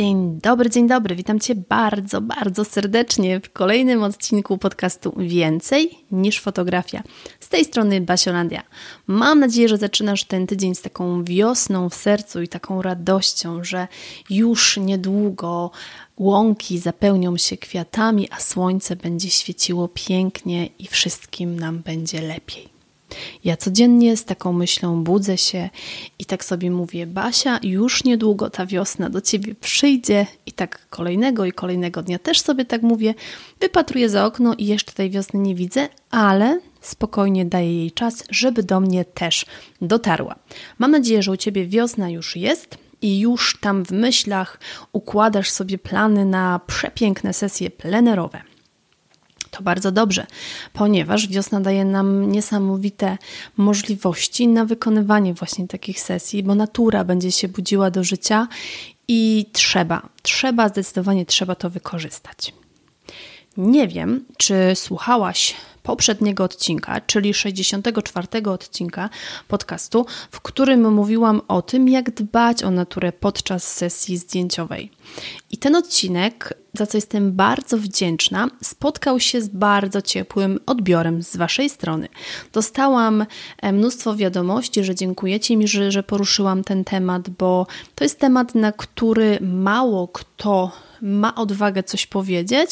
Dzień dobry, dzień dobry. Witam Cię bardzo, bardzo serdecznie w kolejnym odcinku podcastu Więcej niż fotografia. Z tej strony Basiolandia. Mam nadzieję, że zaczynasz ten tydzień z taką wiosną w sercu i taką radością, że już niedługo łąki zapełnią się kwiatami, a słońce będzie świeciło pięknie i wszystkim nam będzie lepiej. Ja codziennie z taką myślą budzę się i tak sobie mówię: Basia, już niedługo ta wiosna do ciebie przyjdzie, i tak kolejnego i kolejnego dnia też sobie tak mówię. Wypatruję za okno i jeszcze tej wiosny nie widzę, ale spokojnie daję jej czas, żeby do mnie też dotarła. Mam nadzieję, że u ciebie wiosna już jest i już tam w myślach układasz sobie plany na przepiękne sesje plenerowe. To bardzo dobrze, ponieważ wiosna daje nam niesamowite możliwości na wykonywanie właśnie takich sesji, bo natura będzie się budziła do życia i trzeba, trzeba, zdecydowanie trzeba to wykorzystać. Nie wiem, czy słuchałaś poprzedniego odcinka, czyli 64 odcinka podcastu, w którym mówiłam o tym, jak dbać o naturę podczas sesji zdjęciowej. I ten odcinek, za co jestem bardzo wdzięczna, spotkał się z bardzo ciepłym odbiorem z Waszej strony. Dostałam e, mnóstwo wiadomości, że dziękujecie mi, że, że poruszyłam ten temat, bo to jest temat, na który mało kto ma odwagę coś powiedzieć,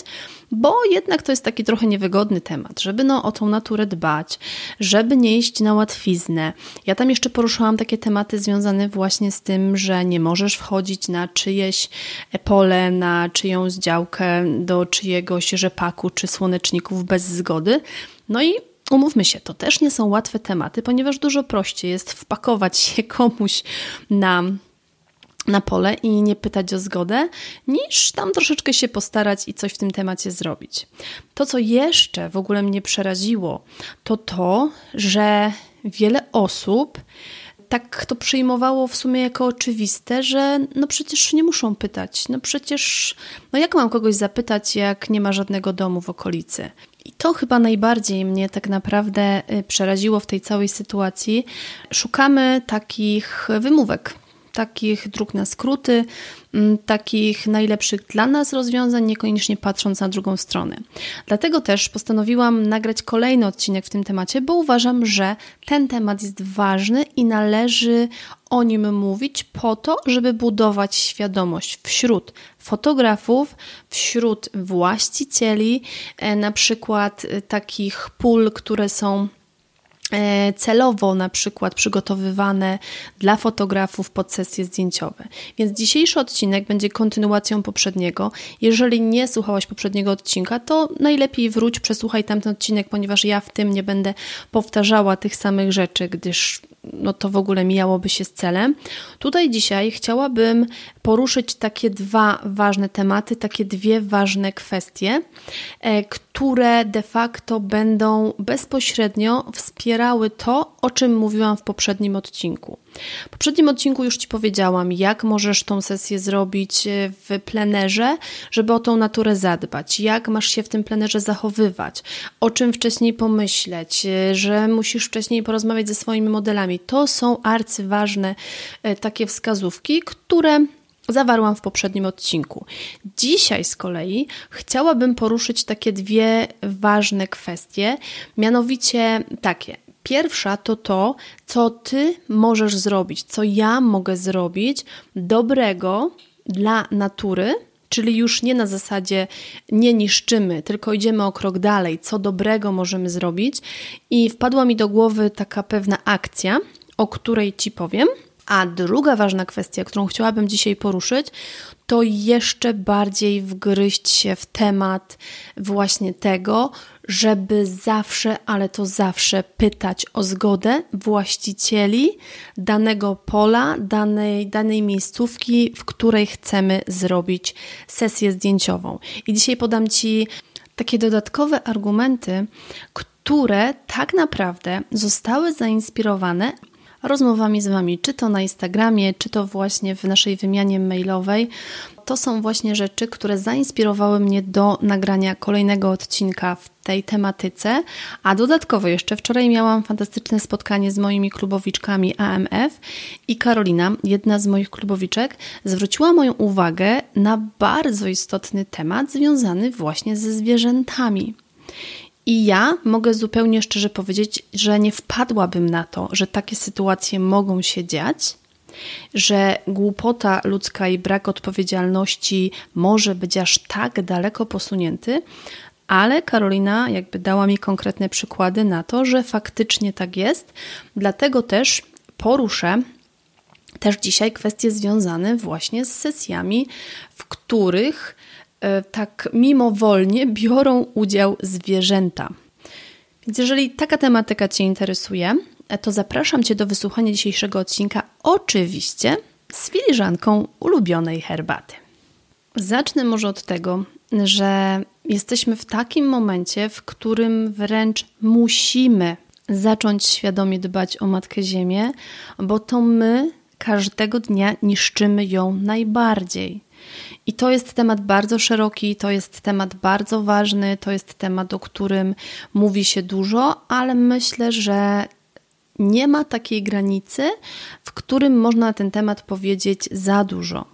bo jednak to jest taki trochę niewygodny temat, żeby no, o tą naturę dbać, żeby nie iść na łatwiznę. Ja tam jeszcze poruszyłam takie tematy związane właśnie z tym, że nie możesz wchodzić na czyjeś pole, na czyjąś działkę, do czyjegoś rzepaku czy słoneczników bez zgody. No i Umówmy się, to też nie są łatwe tematy, ponieważ dużo prościej jest wpakować się komuś na na pole i nie pytać o zgodę, niż tam troszeczkę się postarać i coś w tym temacie zrobić. To, co jeszcze w ogóle mnie przeraziło, to to, że wiele osób tak to przyjmowało w sumie jako oczywiste, że no przecież nie muszą pytać. No przecież, no jak mam kogoś zapytać, jak nie ma żadnego domu w okolicy? I to chyba najbardziej mnie tak naprawdę y, przeraziło w tej całej sytuacji. Szukamy takich wymówek, takich dróg na skróty, mm, takich najlepszych dla nas rozwiązań, niekoniecznie patrząc na drugą stronę. Dlatego też postanowiłam nagrać kolejny odcinek w tym temacie, bo uważam, że ten temat jest ważny i należy o nim mówić po to, żeby budować świadomość wśród fotografów, wśród właścicieli, e, na przykład e, takich pól, które są celowo na przykład przygotowywane dla fotografów pod sesje zdjęciowe. Więc dzisiejszy odcinek będzie kontynuacją poprzedniego. Jeżeli nie słuchałaś poprzedniego odcinka, to najlepiej wróć, przesłuchaj tamten odcinek, ponieważ ja w tym nie będę powtarzała tych samych rzeczy, gdyż no to w ogóle mijałoby się z celem. Tutaj dzisiaj chciałabym poruszyć takie dwa ważne tematy, takie dwie ważne kwestie, e, które de facto będą bezpośrednio wspierały to, o czym mówiłam w poprzednim odcinku. W poprzednim odcinku już Ci powiedziałam, jak możesz tą sesję zrobić e, w plenerze, żeby o tą naturę zadbać, jak masz się w tym plenerze zachowywać, o czym wcześniej pomyśleć, e, że musisz wcześniej porozmawiać ze swoimi modelami. To są arcyważne takie wskazówki, które zawarłam w poprzednim odcinku. Dzisiaj z kolei chciałabym poruszyć takie dwie ważne kwestie, mianowicie takie. Pierwsza to to, co ty możesz zrobić, co ja mogę zrobić dobrego dla natury, Czyli już nie na zasadzie nie niszczymy, tylko idziemy o krok dalej, co dobrego możemy zrobić. I wpadła mi do głowy taka pewna akcja, o której Ci powiem. A druga ważna kwestia, którą chciałabym dzisiaj poruszyć, to jeszcze bardziej wgryźć się w temat właśnie tego, żeby zawsze, ale to zawsze pytać o zgodę właścicieli danego pola, danej, danej miejscówki, w której chcemy zrobić sesję zdjęciową. I dzisiaj podam Ci takie dodatkowe argumenty, które tak naprawdę zostały zainspirowane rozmowami z Wami, czy to na Instagramie, czy to właśnie w naszej wymianie mailowej. To są właśnie rzeczy, które zainspirowały mnie do nagrania kolejnego odcinka w tej tematyce, a dodatkowo jeszcze wczoraj miałam fantastyczne spotkanie z moimi klubowiczkami AMF i Karolina, jedna z moich klubowiczek, zwróciła moją uwagę na bardzo istotny temat związany właśnie ze zwierzętami. I ja mogę zupełnie szczerze powiedzieć, że nie wpadłabym na to, że takie sytuacje mogą się dziać, że głupota ludzka i brak odpowiedzialności może być aż tak daleko posunięty, ale Karolina jakby dała mi konkretne przykłady na to, że faktycznie tak jest. Dlatego też poruszę też dzisiaj kwestie związane właśnie z sesjami, w których tak mimowolnie biorą udział zwierzęta. Więc jeżeli taka tematyka Cię interesuje, e, to zapraszam Cię do wysłuchania dzisiejszego odcinka, oczywiście z filiżanką ulubionej herbaty. Zacznę może od tego, że jesteśmy w takim momencie, w którym wręcz musimy zacząć świadomie dbać o Matkę Ziemię, bo to my każdego dnia niszczymy ją najbardziej. I to jest temat bardzo szeroki, to jest temat bardzo ważny, to jest temat, o którym mówi się dużo, ale myślę, że nie ma takiej granicy, w którym można na ten temat powiedzieć za dużo.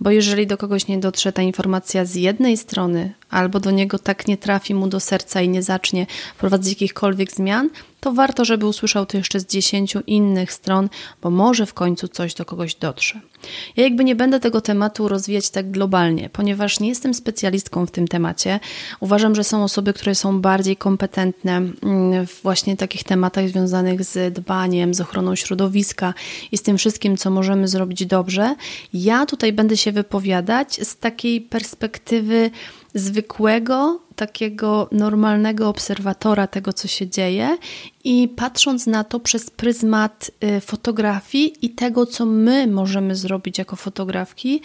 Bo jeżeli do kogoś nie dotrze ta informacja z jednej strony, albo do niego tak nie trafi mu do serca i nie zacznie wprowadzać jakichkolwiek zmian, to warto, żeby usłyszał to jeszcze z dziesięciu innych stron, bo może w końcu coś do kogoś dotrze. Ja jakby nie będę tego tematu rozwijać tak globalnie, ponieważ nie jestem specjalistką w tym temacie. Uważam, że są osoby, które są bardziej kompetentne mm, w właśnie takich tematach związanych z dbaniem, z ochroną środowiska i z tym wszystkim, co możemy zrobić dobrze. Ja tutaj będę się wypowiadać z takiej perspektywy zwykłego, takiego normalnego obserwatora tego, co się dzieje i patrząc na to przez pryzmat y, fotografii i tego, co my możemy zrobić jako fotografki,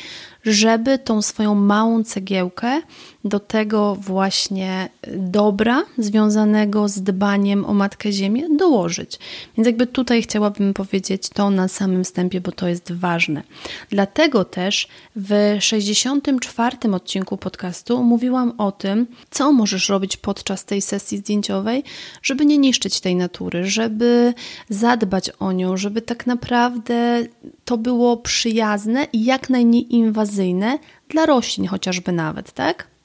żeby tą swoją małą cegiełkę do tego właśnie dobra związanego z dbaniem o Matkę Ziemię dołożyć. Więc jakby tutaj chciałabym powiedzieć to na samym wstępie, bo to jest ważne. Dlatego też w 64 odcinku podcastu mówiłam o tym, co możesz robić podczas tej sesji zdjęciowej, żeby nie niszczyć tej natury, żeby zadbać o nią, żeby tak naprawdę to było przyjazne i jak najmniej inwazyjne dla roślin chociażby nawet, tak?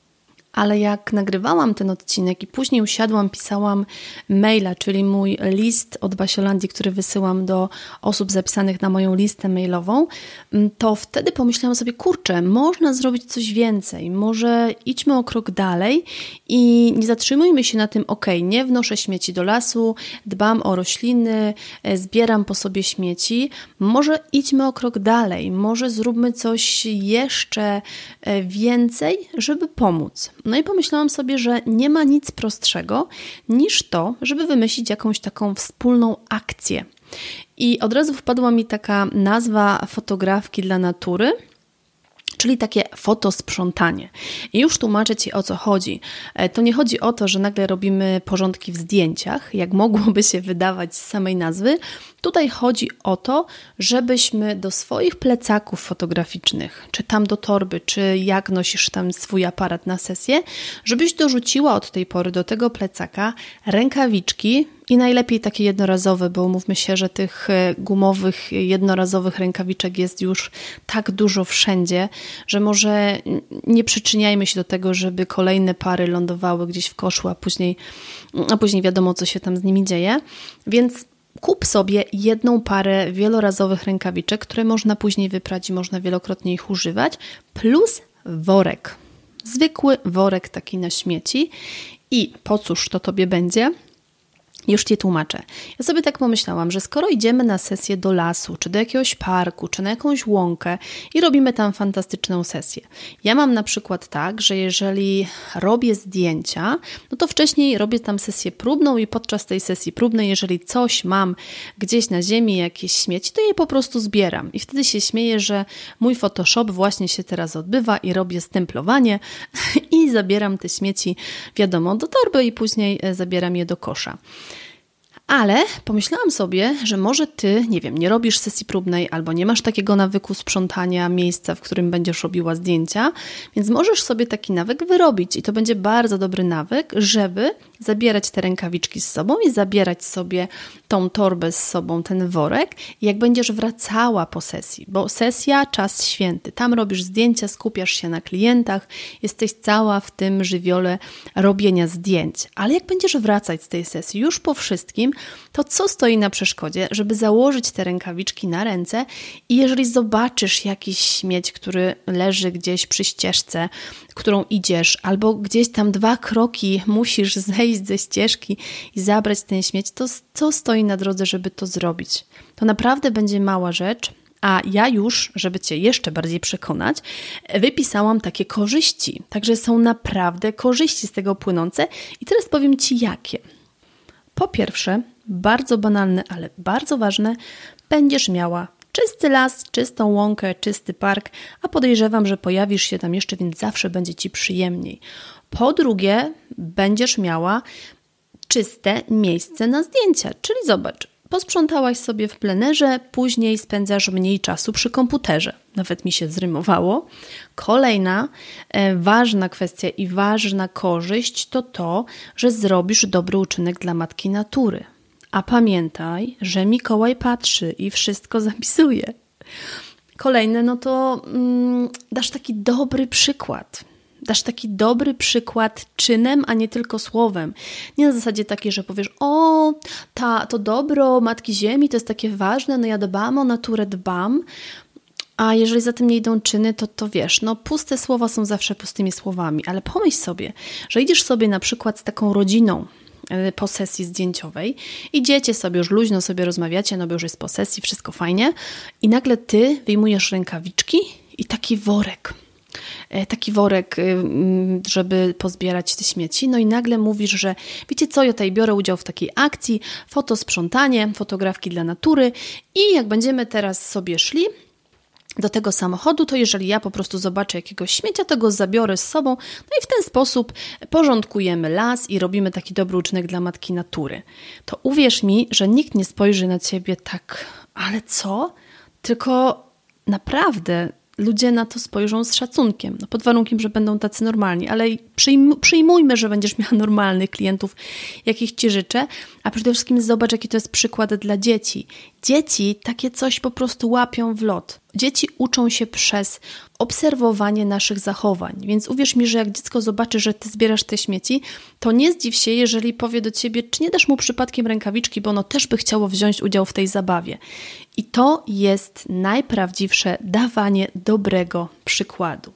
Ale jak nagrywałam ten odcinek i później usiadłam, pisałam maila, czyli mój list od Basiolandii, który wysyłam do osób zapisanych na moją listę mailową, mm, to wtedy pomyślałam sobie, kurczę, można zrobić coś więcej, może idźmy o krok dalej i nie zatrzymujmy się na tym, ok, nie wnoszę śmieci do lasu, dbam o rośliny, e, zbieram po sobie śmieci, może idźmy o krok dalej, może zróbmy coś jeszcze e, więcej, żeby pomóc. No i pomyślałam sobie, że nie ma nic prostszego niż to, żeby wymyślić jakąś taką wspólną akcję. I od razu wpadła mi taka nazwa fotografki dla natury czyli takie fotosprzątanie. I już tłumaczę Ci o co chodzi. E, to nie chodzi o to, że nagle robimy porządki w zdjęciach, jak mogłoby się wydawać z samej nazwy. Tutaj chodzi o to, żebyśmy do swoich plecaków fotograficznych, czy tam do torby, czy jak nosisz tam swój aparat na sesję, żebyś dorzuciła od tej pory do tego plecaka rękawiczki, i najlepiej takie jednorazowe, bo umówmy się, że tych e, gumowych, jednorazowych rękawiczek jest już tak dużo wszędzie, że może nie przyczyniajmy się do tego, żeby kolejne pary lądowały gdzieś w koszu, a później, a później wiadomo, co się tam z nimi dzieje. Więc kup sobie jedną parę wielorazowych rękawiczek, które można później wyprać i można wielokrotnie ich używać, plus worek. Zwykły worek taki na śmieci. I po cóż to tobie będzie? Już Ci tłumaczę. Ja sobie tak pomyślałam, że skoro idziemy na sesję do lasu, czy do jakiegoś parku, czy na jakąś łąkę i robimy tam fantastyczną sesję. Ja mam na przykład tak, że jeżeli robię zdjęcia, no to wcześniej robię tam sesję próbną i podczas tej sesji próbnej, jeżeli coś mam gdzieś na ziemi, jakieś śmieci, to je po prostu zbieram. I wtedy się śmieję, że mój Photoshop właśnie się teraz odbywa i robię stemplowanie i zabieram te śmieci, wiadomo, do torby i później e, zabieram je do kosza. Ale pomyślałam sobie, że może ty, nie wiem, nie robisz sesji próbnej albo nie masz takiego nawyku sprzątania miejsca, w którym będziesz robiła zdjęcia, więc możesz sobie taki nawyk wyrobić i to będzie bardzo dobry nawyk, żeby zabierać te rękawiczki z sobą i zabierać sobie tą torbę z sobą, ten worek, jak będziesz wracała po sesji, bo sesja, czas święty. Tam robisz zdjęcia, skupiasz się na klientach, jesteś cała w tym żywiole robienia zdjęć. Ale jak będziesz wracać z tej sesji już po wszystkim, to co stoi na przeszkodzie, żeby założyć te rękawiczki na ręce i jeżeli zobaczysz jakiś śmieć, który leży gdzieś przy ścieżce, którą idziesz, albo gdzieś tam dwa kroki musisz zejść ze ścieżki i zabrać ten śmieć, to co stoi na drodze, żeby to zrobić? To naprawdę będzie mała rzecz, a ja już, żeby Cię jeszcze bardziej przekonać, wypisałam takie korzyści. Także są naprawdę korzyści z tego płynące i teraz powiem Ci jakie. Po pierwsze, bardzo banalne, ale bardzo ważne, będziesz miała czysty las, czystą łąkę, czysty park, a podejrzewam, że pojawisz się tam jeszcze, więc zawsze będzie Ci przyjemniej. Po drugie, będziesz miała czyste miejsce na zdjęcia, czyli zobacz, posprzątałaś sobie w plenerze, później spędzasz mniej czasu przy komputerze. Nawet mi się zrymowało. Kolejna e, ważna kwestia i ważna korzyść to to, że zrobisz dobry uczynek dla matki natury. A pamiętaj, że Mikołaj patrzy i wszystko zapisuje. Kolejne, no to mm, dasz taki dobry przykład. Dasz taki dobry przykład czynem, a nie tylko słowem. Nie na zasadzie takiej, że powiesz: O, ta, to dobro Matki Ziemi to jest takie ważne, no ja dbam o naturę, dbam. A jeżeli za tym nie idą czyny, to, to wiesz, no puste słowa są zawsze pustymi słowami, ale pomyśl sobie, że idziesz sobie na przykład z taką rodziną, po sesji zdjęciowej. Idziecie sobie, już luźno sobie rozmawiacie, no bo już jest po sesji, wszystko fajnie. I nagle ty wyjmujesz rękawiczki i taki worek. E, taki worek, y, mm, żeby pozbierać te śmieci. No i nagle mówisz, że wiecie co, ja tutaj biorę udział w takiej akcji, fotosprzątanie, fotografki dla natury i jak będziemy teraz sobie szli, do tego samochodu, to jeżeli ja po prostu zobaczę jakiegoś śmiecia, to go zabiorę z sobą, no i w ten sposób porządkujemy las i robimy taki dobry uczynek dla matki natury. To uwierz mi, że nikt nie spojrzy na ciebie tak, ale co? Tylko naprawdę ludzie na to spojrzą z szacunkiem, no pod warunkiem, że będą tacy normalni, ale przyjmujmy, że będziesz miała normalnych klientów, jakich Ci życzę, a przede wszystkim zobacz, jaki to jest przykład dla dzieci. Dzieci takie coś po prostu łapią w lot. Dzieci uczą się przez obserwowanie naszych zachowań, więc uwierz mi, że jak dziecko zobaczy, że ty zbierasz te śmieci, to nie zdziw się, jeżeli powie do ciebie, czy nie dasz mu przypadkiem rękawiczki, bo ono też by chciało wziąć udział w tej zabawie. I to jest najprawdziwsze dawanie dobrego przykładu.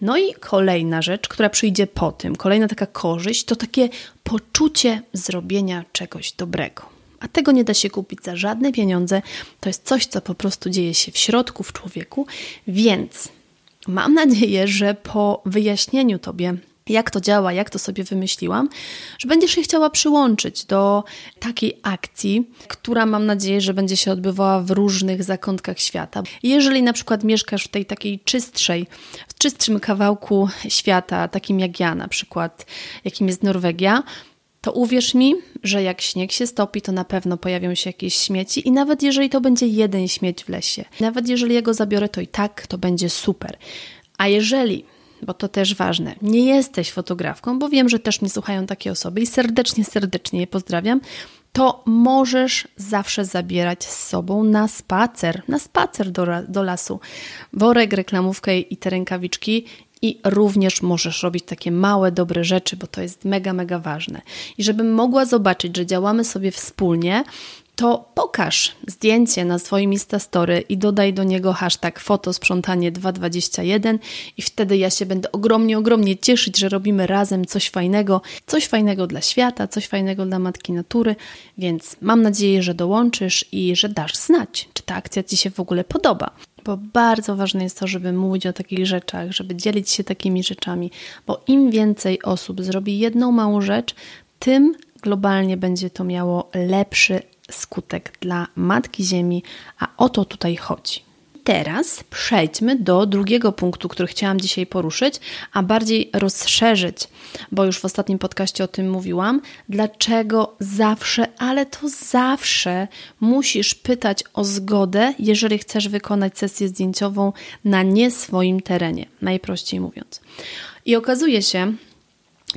No i kolejna rzecz, która przyjdzie po tym, kolejna taka korzyść, to takie poczucie zrobienia czegoś dobrego. A tego nie da się kupić za żadne pieniądze. To jest coś, co po prostu dzieje się w środku, w człowieku. Więc mam nadzieję, że po wyjaśnieniu Tobie jak to działa, jak to sobie wymyśliłam, że będziesz się chciała przyłączyć do takiej akcji, która mam nadzieję, że będzie się odbywała w różnych zakątkach świata. Jeżeli na przykład mieszkasz w tej takiej czystszej, w czystszym kawałku świata, takim jak ja na przykład, jakim jest Norwegia, to uwierz mi, że jak śnieg się stopi, to na pewno pojawią się jakieś śmieci i nawet jeżeli to będzie jeden śmieć w lesie, nawet jeżeli ja go zabiorę, to i tak to będzie super. A jeżeli bo to też ważne. Nie jesteś fotografką, bo wiem, że też mnie słuchają takie osoby i serdecznie, serdecznie je pozdrawiam. To możesz zawsze zabierać z sobą na spacer, na spacer do, do lasu. Worek, reklamówkę i te rękawiczki i również możesz robić takie małe, dobre rzeczy, bo to jest mega, mega ważne. I żebym mogła zobaczyć, że działamy sobie wspólnie, to pokaż zdjęcie na swoim Instastory i dodaj do niego hashtag fotosprzątanie221 i wtedy ja się będę ogromnie, ogromnie cieszyć, że robimy razem coś fajnego, coś fajnego dla świata, coś fajnego dla Matki Natury, więc mam nadzieję, że dołączysz i że dasz znać, czy ta akcja Ci się w ogóle podoba. Bo bardzo ważne jest to, żeby mówić o takich rzeczach, żeby dzielić się takimi rzeczami, bo im więcej osób zrobi jedną małą rzecz, tym globalnie będzie to miało lepszy skutek dla Matki Ziemi, a o to tutaj chodzi. Teraz przejdźmy do drugiego punktu, który chciałam dzisiaj poruszyć, a bardziej rozszerzyć, bo już w ostatnim podcaście o tym mówiłam. Dlaczego zawsze, ale to zawsze musisz pytać o zgodę, jeżeli chcesz wykonać sesję zdjęciową na nie swoim terenie, najprościej mówiąc. I okazuje się,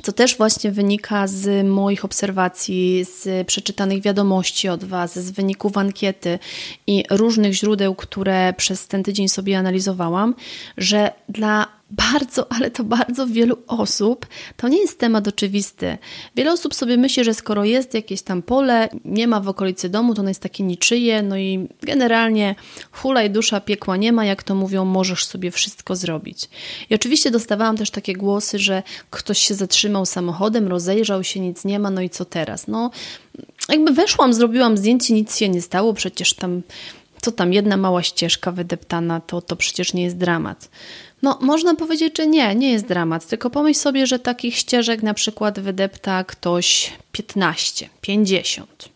co też właśnie wynika z moich obserwacji, z przeczytanych wiadomości od Was, z wyników ankiety i różnych źródeł, które przez ten tydzień sobie analizowałam, że dla bardzo, ale to bardzo wielu osób to nie jest temat oczywisty. Wiele osób sobie myśli, że skoro jest jakieś tam pole, nie ma w okolicy domu, to ono jest takie niczyje, no i generalnie hulaj dusza, piekła nie ma, jak to mówią, możesz sobie wszystko zrobić. I oczywiście dostawałam też takie głosy, że ktoś się zatrzymał samochodem, rozejrzał się, nic nie ma, no i co teraz? No, jakby weszłam, zrobiłam zdjęcie, nic się nie stało, przecież tam, co tam, jedna mała ścieżka wydeptana, to, to przecież nie jest dramat. No, można powiedzieć, że nie, nie jest dramat, tylko pomyśl sobie, że takich ścieżek na przykład wydepta ktoś 15, 50.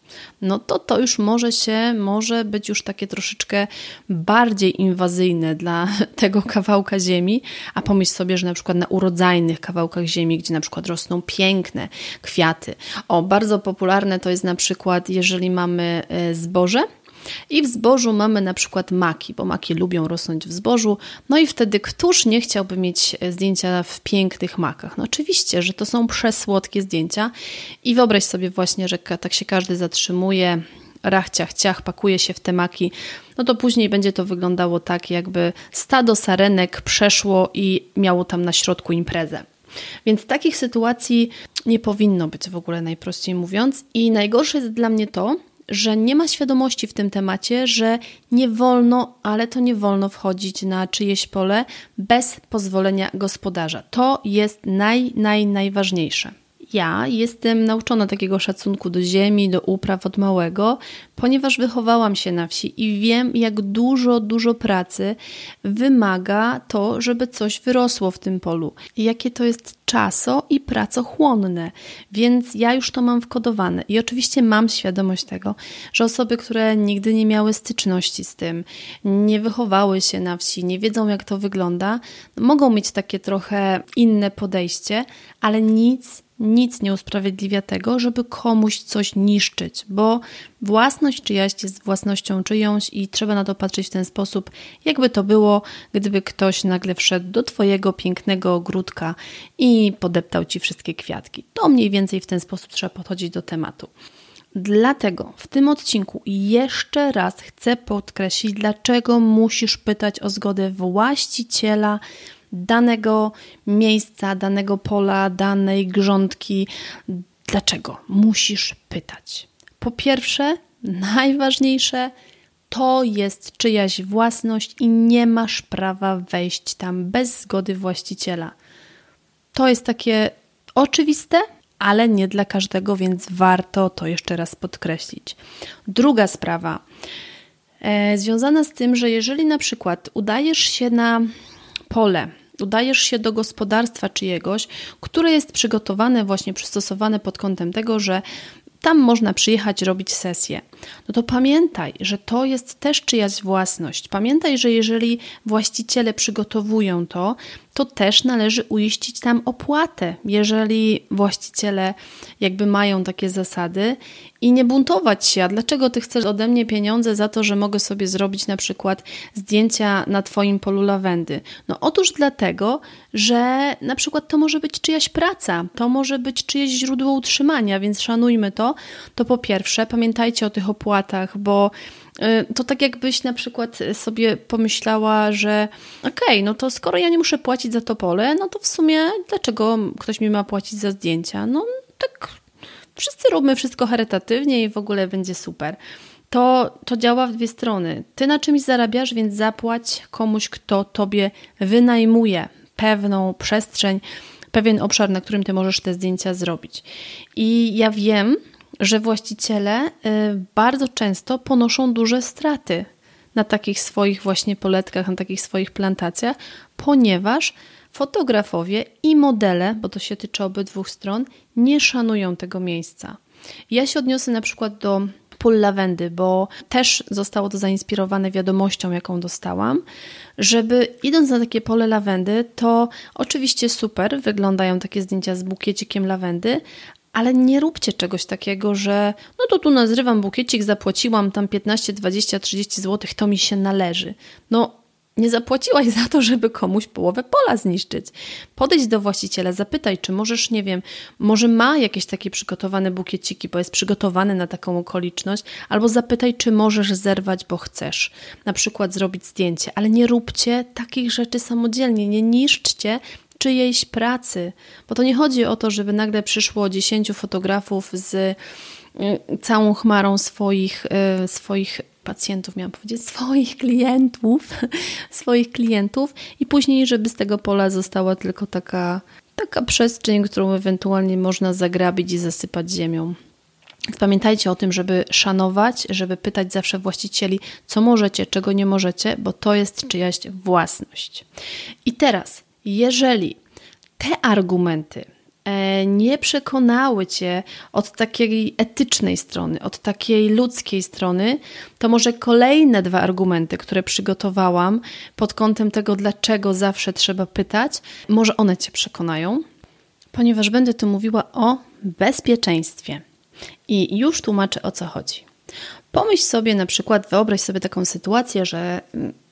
No to to już może się, może być już takie troszeczkę bardziej inwazyjne dla tego kawałka ziemi, a pomyśl sobie, że na przykład na urodzajnych kawałkach ziemi, gdzie na przykład rosną piękne kwiaty. O, bardzo popularne to jest na przykład, jeżeli mamy e, zboże, i w zbożu mamy na przykład maki, bo maki lubią rosnąć w zbożu. No i wtedy któż nie chciałby mieć e, zdjęcia w pięknych makach? No oczywiście, że to są przesłodkie zdjęcia i wyobraź sobie właśnie, że tak się każdy zatrzymuje, rachciach, ciach, pakuje się w te maki, no to później będzie to wyglądało tak, jakby stado sarenek przeszło i miało tam na środku imprezę. Więc takich sytuacji nie powinno być w ogóle, najprościej mówiąc. I najgorsze jest dla mnie to, że nie ma świadomości w tym temacie, że nie wolno, ale to nie wolno wchodzić na czyjeś pole bez pozwolenia gospodarza. To jest naj, naj, najważniejsze. Ja jestem nauczona takiego szacunku do ziemi, do upraw od małego, ponieważ wychowałam się na wsi i wiem, jak dużo, dużo pracy wymaga to, żeby coś wyrosło w tym polu. Jakie to jest czaso i pracochłonne, więc ja już to mam wkodowane. I oczywiście mam świadomość tego, że osoby, które nigdy nie miały styczności z tym, nie wychowały się na wsi, nie wiedzą, jak to wygląda, mogą mieć takie trochę inne podejście, ale nic nic nie usprawiedliwia tego, żeby komuś coś niszczyć, bo własność czyjaś jest własnością czyjąś i trzeba na to patrzeć w ten sposób, jakby to było, gdyby ktoś nagle wszedł do Twojego pięknego ogródka i podeptał Ci wszystkie kwiatki. To mniej więcej w ten sposób trzeba podchodzić do tematu. Dlatego w tym odcinku jeszcze raz chcę podkreślić, dlaczego musisz pytać o zgodę właściciela danego miejsca, danego pola, danej grządki. Dlaczego? Musisz pytać. Po pierwsze, najważniejsze, to jest czyjaś własność i nie masz prawa wejść tam bez zgody właściciela. To jest takie oczywiste, ale nie dla każdego, więc warto to jeszcze raz podkreślić. Druga sprawa, e, związana z tym, że jeżeli na przykład udajesz się na pole, udajesz się do gospodarstwa czyjegoś, które jest przygotowane, właśnie przystosowane pod kątem tego, że tam można przyjechać robić sesję. No to pamiętaj, że to jest też czyjaś własność. Pamiętaj, że jeżeli właściciele przygotowują to, to też należy uiścić tam opłatę, jeżeli właściciele jakby mają takie zasady i nie buntować się. A dlaczego ty chcesz ode mnie pieniądze za to, że mogę sobie zrobić na przykład zdjęcia na twoim polu lawendy? No otóż dlatego, że na przykład to może być czyjaś praca, to może być czyjeś źródło utrzymania, więc szanujmy to. To po pierwsze, pamiętajcie o tych opłatach, bo y, to tak jakbyś na przykład sobie pomyślała, że okej, okay, no to skoro ja nie muszę płacić za to pole, no to w sumie dlaczego ktoś mi ma płacić za zdjęcia? No tak wszyscy róbmy wszystko charytatywnie i w ogóle będzie super. to, to działa w dwie strony. Ty na czymś zarabiasz, więc zapłać komuś, kto tobie wynajmuje pewną przestrzeń, pewien obszar, na którym ty możesz te zdjęcia zrobić. I ja wiem, że właściciele y, bardzo często ponoszą duże straty na takich swoich właśnie poletkach, na takich swoich plantacjach, ponieważ fotografowie i modele, bo to się tyczy obydwu stron, nie szanują tego miejsca. Ja się odniosę na przykład do pól lawendy, bo też zostało to zainspirowane wiadomością, jaką dostałam, żeby idąc na takie pole lawendy, to oczywiście super wyglądają takie zdjęcia z bukiecikiem lawendy, ale nie róbcie czegoś takiego, że no to tu nazrywam bukiecik, zapłaciłam tam 15, 20, 30 zł, to mi się należy. No nie zapłaciłaś za to, żeby komuś połowę pola zniszczyć. Podejdź do właściciela, zapytaj, czy możesz, nie wiem, może ma jakieś takie przygotowane bukieciki, bo jest przygotowany na taką okoliczność, albo zapytaj, czy możesz zerwać, bo chcesz. Na przykład zrobić zdjęcie, ale nie róbcie takich rzeczy samodzielnie, nie niszczcie czyjejś pracy, bo to nie chodzi o to, żeby nagle przyszło 10 fotografów z y, całą chmarą swoich, y, swoich pacjentów, miałam powiedzieć, swoich klientów, swoich klientów i później, żeby z tego pola została tylko taka, taka przestrzeń, którą ewentualnie można zagrabić i zasypać ziemią. Pamiętajcie o tym, żeby szanować, żeby pytać zawsze właścicieli, co możecie, czego nie możecie, bo to jest czyjaś własność. I teraz, jeżeli te argumenty E, nie przekonały cię od takiej etycznej strony, od takiej ludzkiej strony, to może kolejne dwa argumenty, które przygotowałam pod kątem tego, dlaczego zawsze trzeba pytać, może one cię przekonają, ponieważ będę tu mówiła o bezpieczeństwie. I już tłumaczę o co chodzi. Pomyśl sobie na przykład, wyobraź sobie taką sytuację, że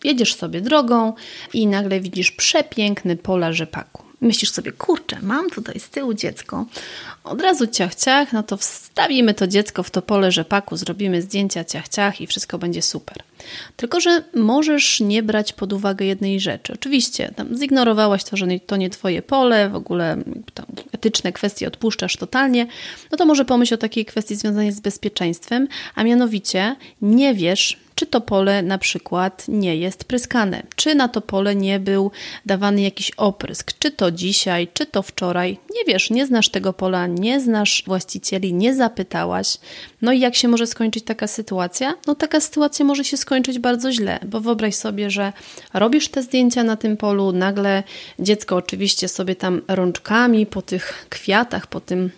jedziesz sobie drogą i nagle widzisz przepiękny pola rzepaku myślisz sobie, kurczę, mam tutaj z tyłu dziecko, od razu ciach, ciach, no to wstawimy to dziecko w to pole rzepaku, zrobimy zdjęcia ciach, ciach i wszystko będzie super. Tylko, że możesz nie brać pod uwagę jednej rzeczy. Oczywiście, tam zignorowałaś to, że to nie twoje pole, w ogóle tam etyczne kwestie odpuszczasz totalnie, no to może pomyśl o takiej kwestii związanej z bezpieczeństwem, a mianowicie nie wiesz, czy to pole na przykład nie jest pryskane, czy na to pole nie był dawany jakiś oprysk, czy to dzisiaj, czy to wczoraj. Nie wiesz, nie znasz tego pola, nie znasz właścicieli, nie zapytałaś. No i jak się może skończyć taka sytuacja? No taka sytuacja może się skończyć bardzo źle, bo wyobraź sobie, że robisz te zdjęcia na tym polu, nagle dziecko oczywiście sobie tam rączkami po tych kwiatach, po tym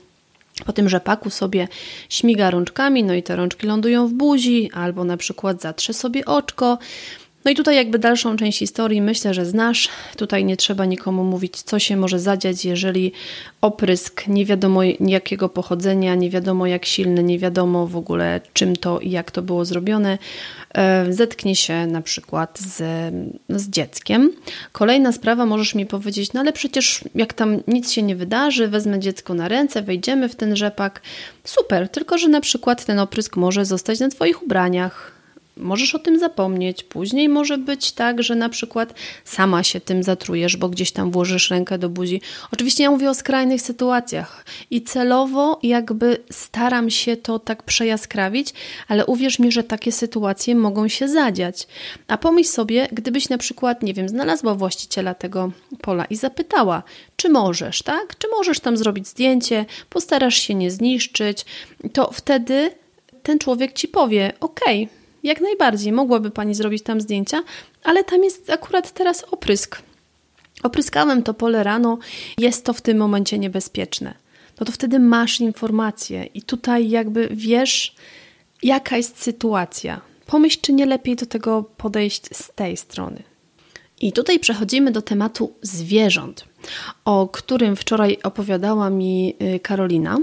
po tym rzepaku sobie śmiga rączkami, no i te rączki lądują w buzi, albo na przykład zatrze sobie oczko. No i tutaj jakby dalszą część historii myślę, że znasz. Tutaj nie trzeba nikomu mówić, co się może zadziać, jeżeli oprysk nie wiadomo jakiego pochodzenia, nie wiadomo jak silny, nie wiadomo w ogóle czym to i jak to było zrobione, e, zetknie się na przykład z, z dzieckiem. Kolejna sprawa, możesz mi powiedzieć, no ale przecież jak tam nic się nie wydarzy, wezmę dziecko na ręce, wejdziemy w ten rzepak. Super, tylko że na przykład ten oprysk może zostać na Twoich ubraniach, Możesz o tym zapomnieć. Później może być tak, że na przykład sama się tym zatrujesz, bo gdzieś tam włożysz rękę do buzi. Oczywiście ja mówię o skrajnych sytuacjach i celowo jakby staram się to tak przejaskrawić, ale uwierz mi, że takie sytuacje mogą się zadziać. A pomyśl sobie, gdybyś na przykład, nie wiem, znalazła właściciela tego pola i zapytała, czy możesz, tak? Czy możesz tam zrobić zdjęcie, postarasz się nie zniszczyć, to wtedy ten człowiek ci powie: OK, jak najbardziej, mogłaby Pani zrobić tam zdjęcia, ale tam jest akurat teraz oprysk. Opryskałem to pole rano, jest to w tym momencie niebezpieczne. No to wtedy masz informację i tutaj jakby wiesz, jaka jest sytuacja. Pomyśl, czy nie lepiej do tego podejść z tej strony. I tutaj przechodzimy do tematu zwierząt, o którym wczoraj opowiadała mi y, Karolina.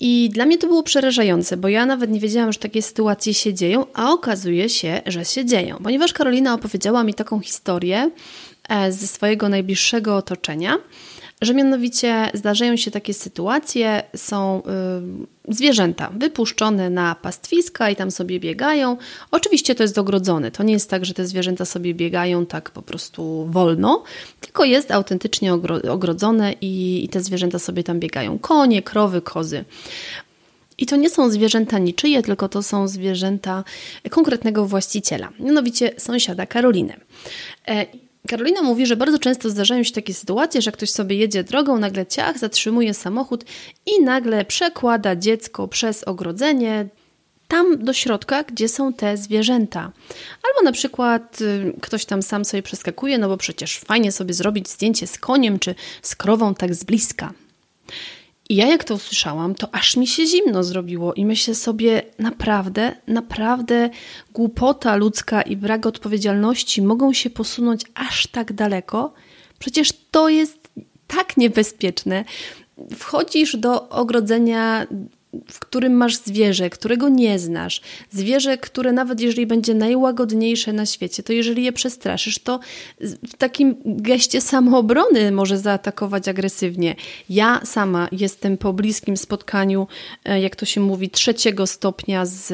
I dla mnie to było przerażające, bo ja nawet nie wiedziałam, że takie sytuacje się dzieją, a okazuje się, że się dzieją. Ponieważ Karolina opowiedziała mi taką historię e, ze swojego najbliższego otoczenia, że mianowicie zdarzają się takie sytuacje, są y, zwierzęta wypuszczone na pastwiska i tam sobie biegają. Oczywiście to jest ogrodzone. To nie jest tak, że te zwierzęta sobie biegają tak po prostu wolno, tylko jest autentycznie ogrodzone i, i te zwierzęta sobie tam biegają. Konie, krowy, kozy. I to nie są zwierzęta niczyje, tylko to są zwierzęta konkretnego właściciela, mianowicie sąsiada Karoliny. Karolina mówi, że bardzo często zdarzają się takie sytuacje, że ktoś sobie jedzie drogą, nagle ciach, zatrzymuje samochód i nagle przekłada dziecko przez ogrodzenie tam do środka, gdzie są te zwierzęta. Albo na przykład y, ktoś tam sam sobie przeskakuje, no bo przecież fajnie sobie zrobić zdjęcie z koniem czy z krową tak z bliska. I ja jak to usłyszałam, to aż mi się zimno zrobiło i myślę sobie, naprawdę, naprawdę głupota ludzka i brak odpowiedzialności mogą się posunąć aż tak daleko. Przecież to jest tak niebezpieczne. Wchodzisz do ogrodzenia w którym masz zwierzę, którego nie znasz, zwierzę, które nawet jeżeli będzie najłagodniejsze na świecie, to jeżeli je przestraszysz, to w takim geście samoobrony może zaatakować agresywnie. Ja sama jestem po bliskim spotkaniu, e, jak to się mówi, trzeciego stopnia z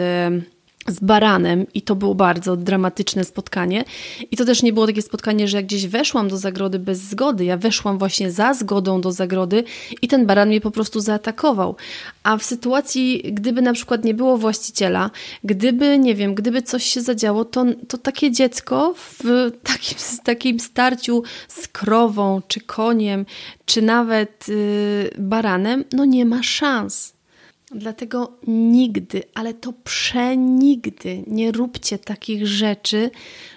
z baranem i to było bardzo dramatyczne spotkanie. I to też nie było takie spotkanie, że jak gdzieś weszłam do zagrody bez zgody, ja weszłam właśnie za zgodą do zagrody i ten baran mnie po prostu zaatakował. A w sytuacji, gdyby na przykład nie było właściciela, gdyby, nie wiem, gdyby coś się zadziało, to, to takie dziecko w takim, takim starciu z krową, czy koniem, czy nawet yy, baranem, no nie ma szans. Dlatego nigdy, ale to przenigdy nie róbcie takich rzeczy,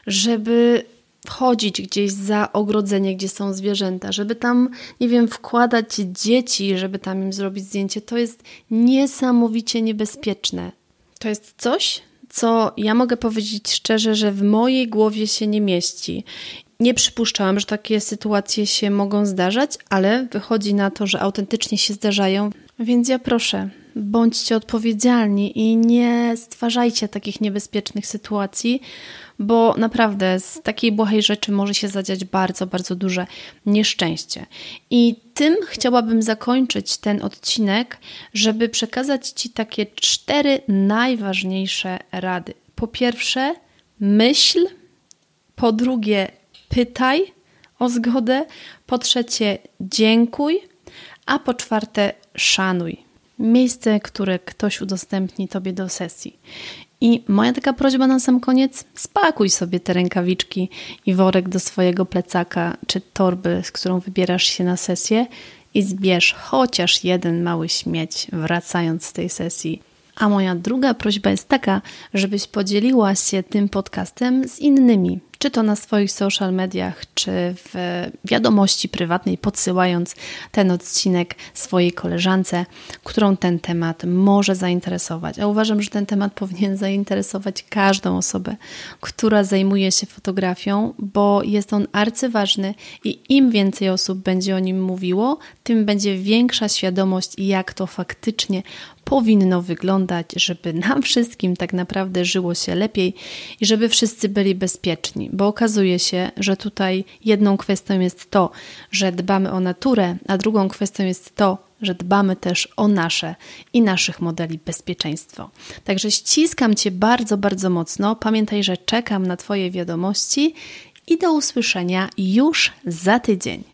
żeby wchodzić gdzieś za ogrodzenie, gdzie są zwierzęta, żeby tam, nie wiem, wkładać dzieci, żeby tam im zrobić zdjęcie. To jest niesamowicie niebezpieczne. To jest coś, co ja mogę powiedzieć szczerze, że w mojej głowie się nie mieści. Nie przypuszczałam, że takie sytuacje się mogą zdarzać, ale wychodzi na to, że autentycznie się zdarzają. Więc ja proszę, bądźcie odpowiedzialni i nie stwarzajcie takich niebezpiecznych sytuacji, bo naprawdę z takiej błahej rzeczy może się zadziać bardzo, bardzo duże nieszczęście. I tym chciałabym zakończyć ten odcinek, żeby przekazać Ci takie cztery najważniejsze rady. Po pierwsze, myśl, po drugie, pytaj o zgodę, po trzecie, dziękuj, a po czwarte, szanuj miejsce, które ktoś udostępni Tobie do sesji. I moja taka prośba na sam koniec: spakuj sobie te rękawiczki i worek do swojego plecaka czy torby, z którą wybierasz się na sesję i zbierz chociaż jeden mały śmieć, wracając z tej sesji. A moja druga prośba jest taka, żebyś podzieliła się tym podcastem z innymi, czy to na swoich social mediach, czy w wiadomości prywatnej, podsyłając ten odcinek swojej koleżance, którą ten temat może zainteresować. A uważam, że ten temat powinien zainteresować każdą osobę, która zajmuje się fotografią, bo jest on arcyważny i im więcej osób będzie o nim mówiło, tym będzie większa świadomość, jak to faktycznie powinno wyglądać, żeby nam wszystkim tak naprawdę żyło się lepiej i żeby wszyscy byli bezpieczni bo okazuje się, że tutaj jedną kwestią jest to, że dbamy o naturę, a drugą kwestią jest to, że dbamy też o nasze i naszych modeli bezpieczeństwo. Także ściskam Cię bardzo, bardzo mocno. Pamiętaj, że czekam na Twoje wiadomości i do usłyszenia już za tydzień.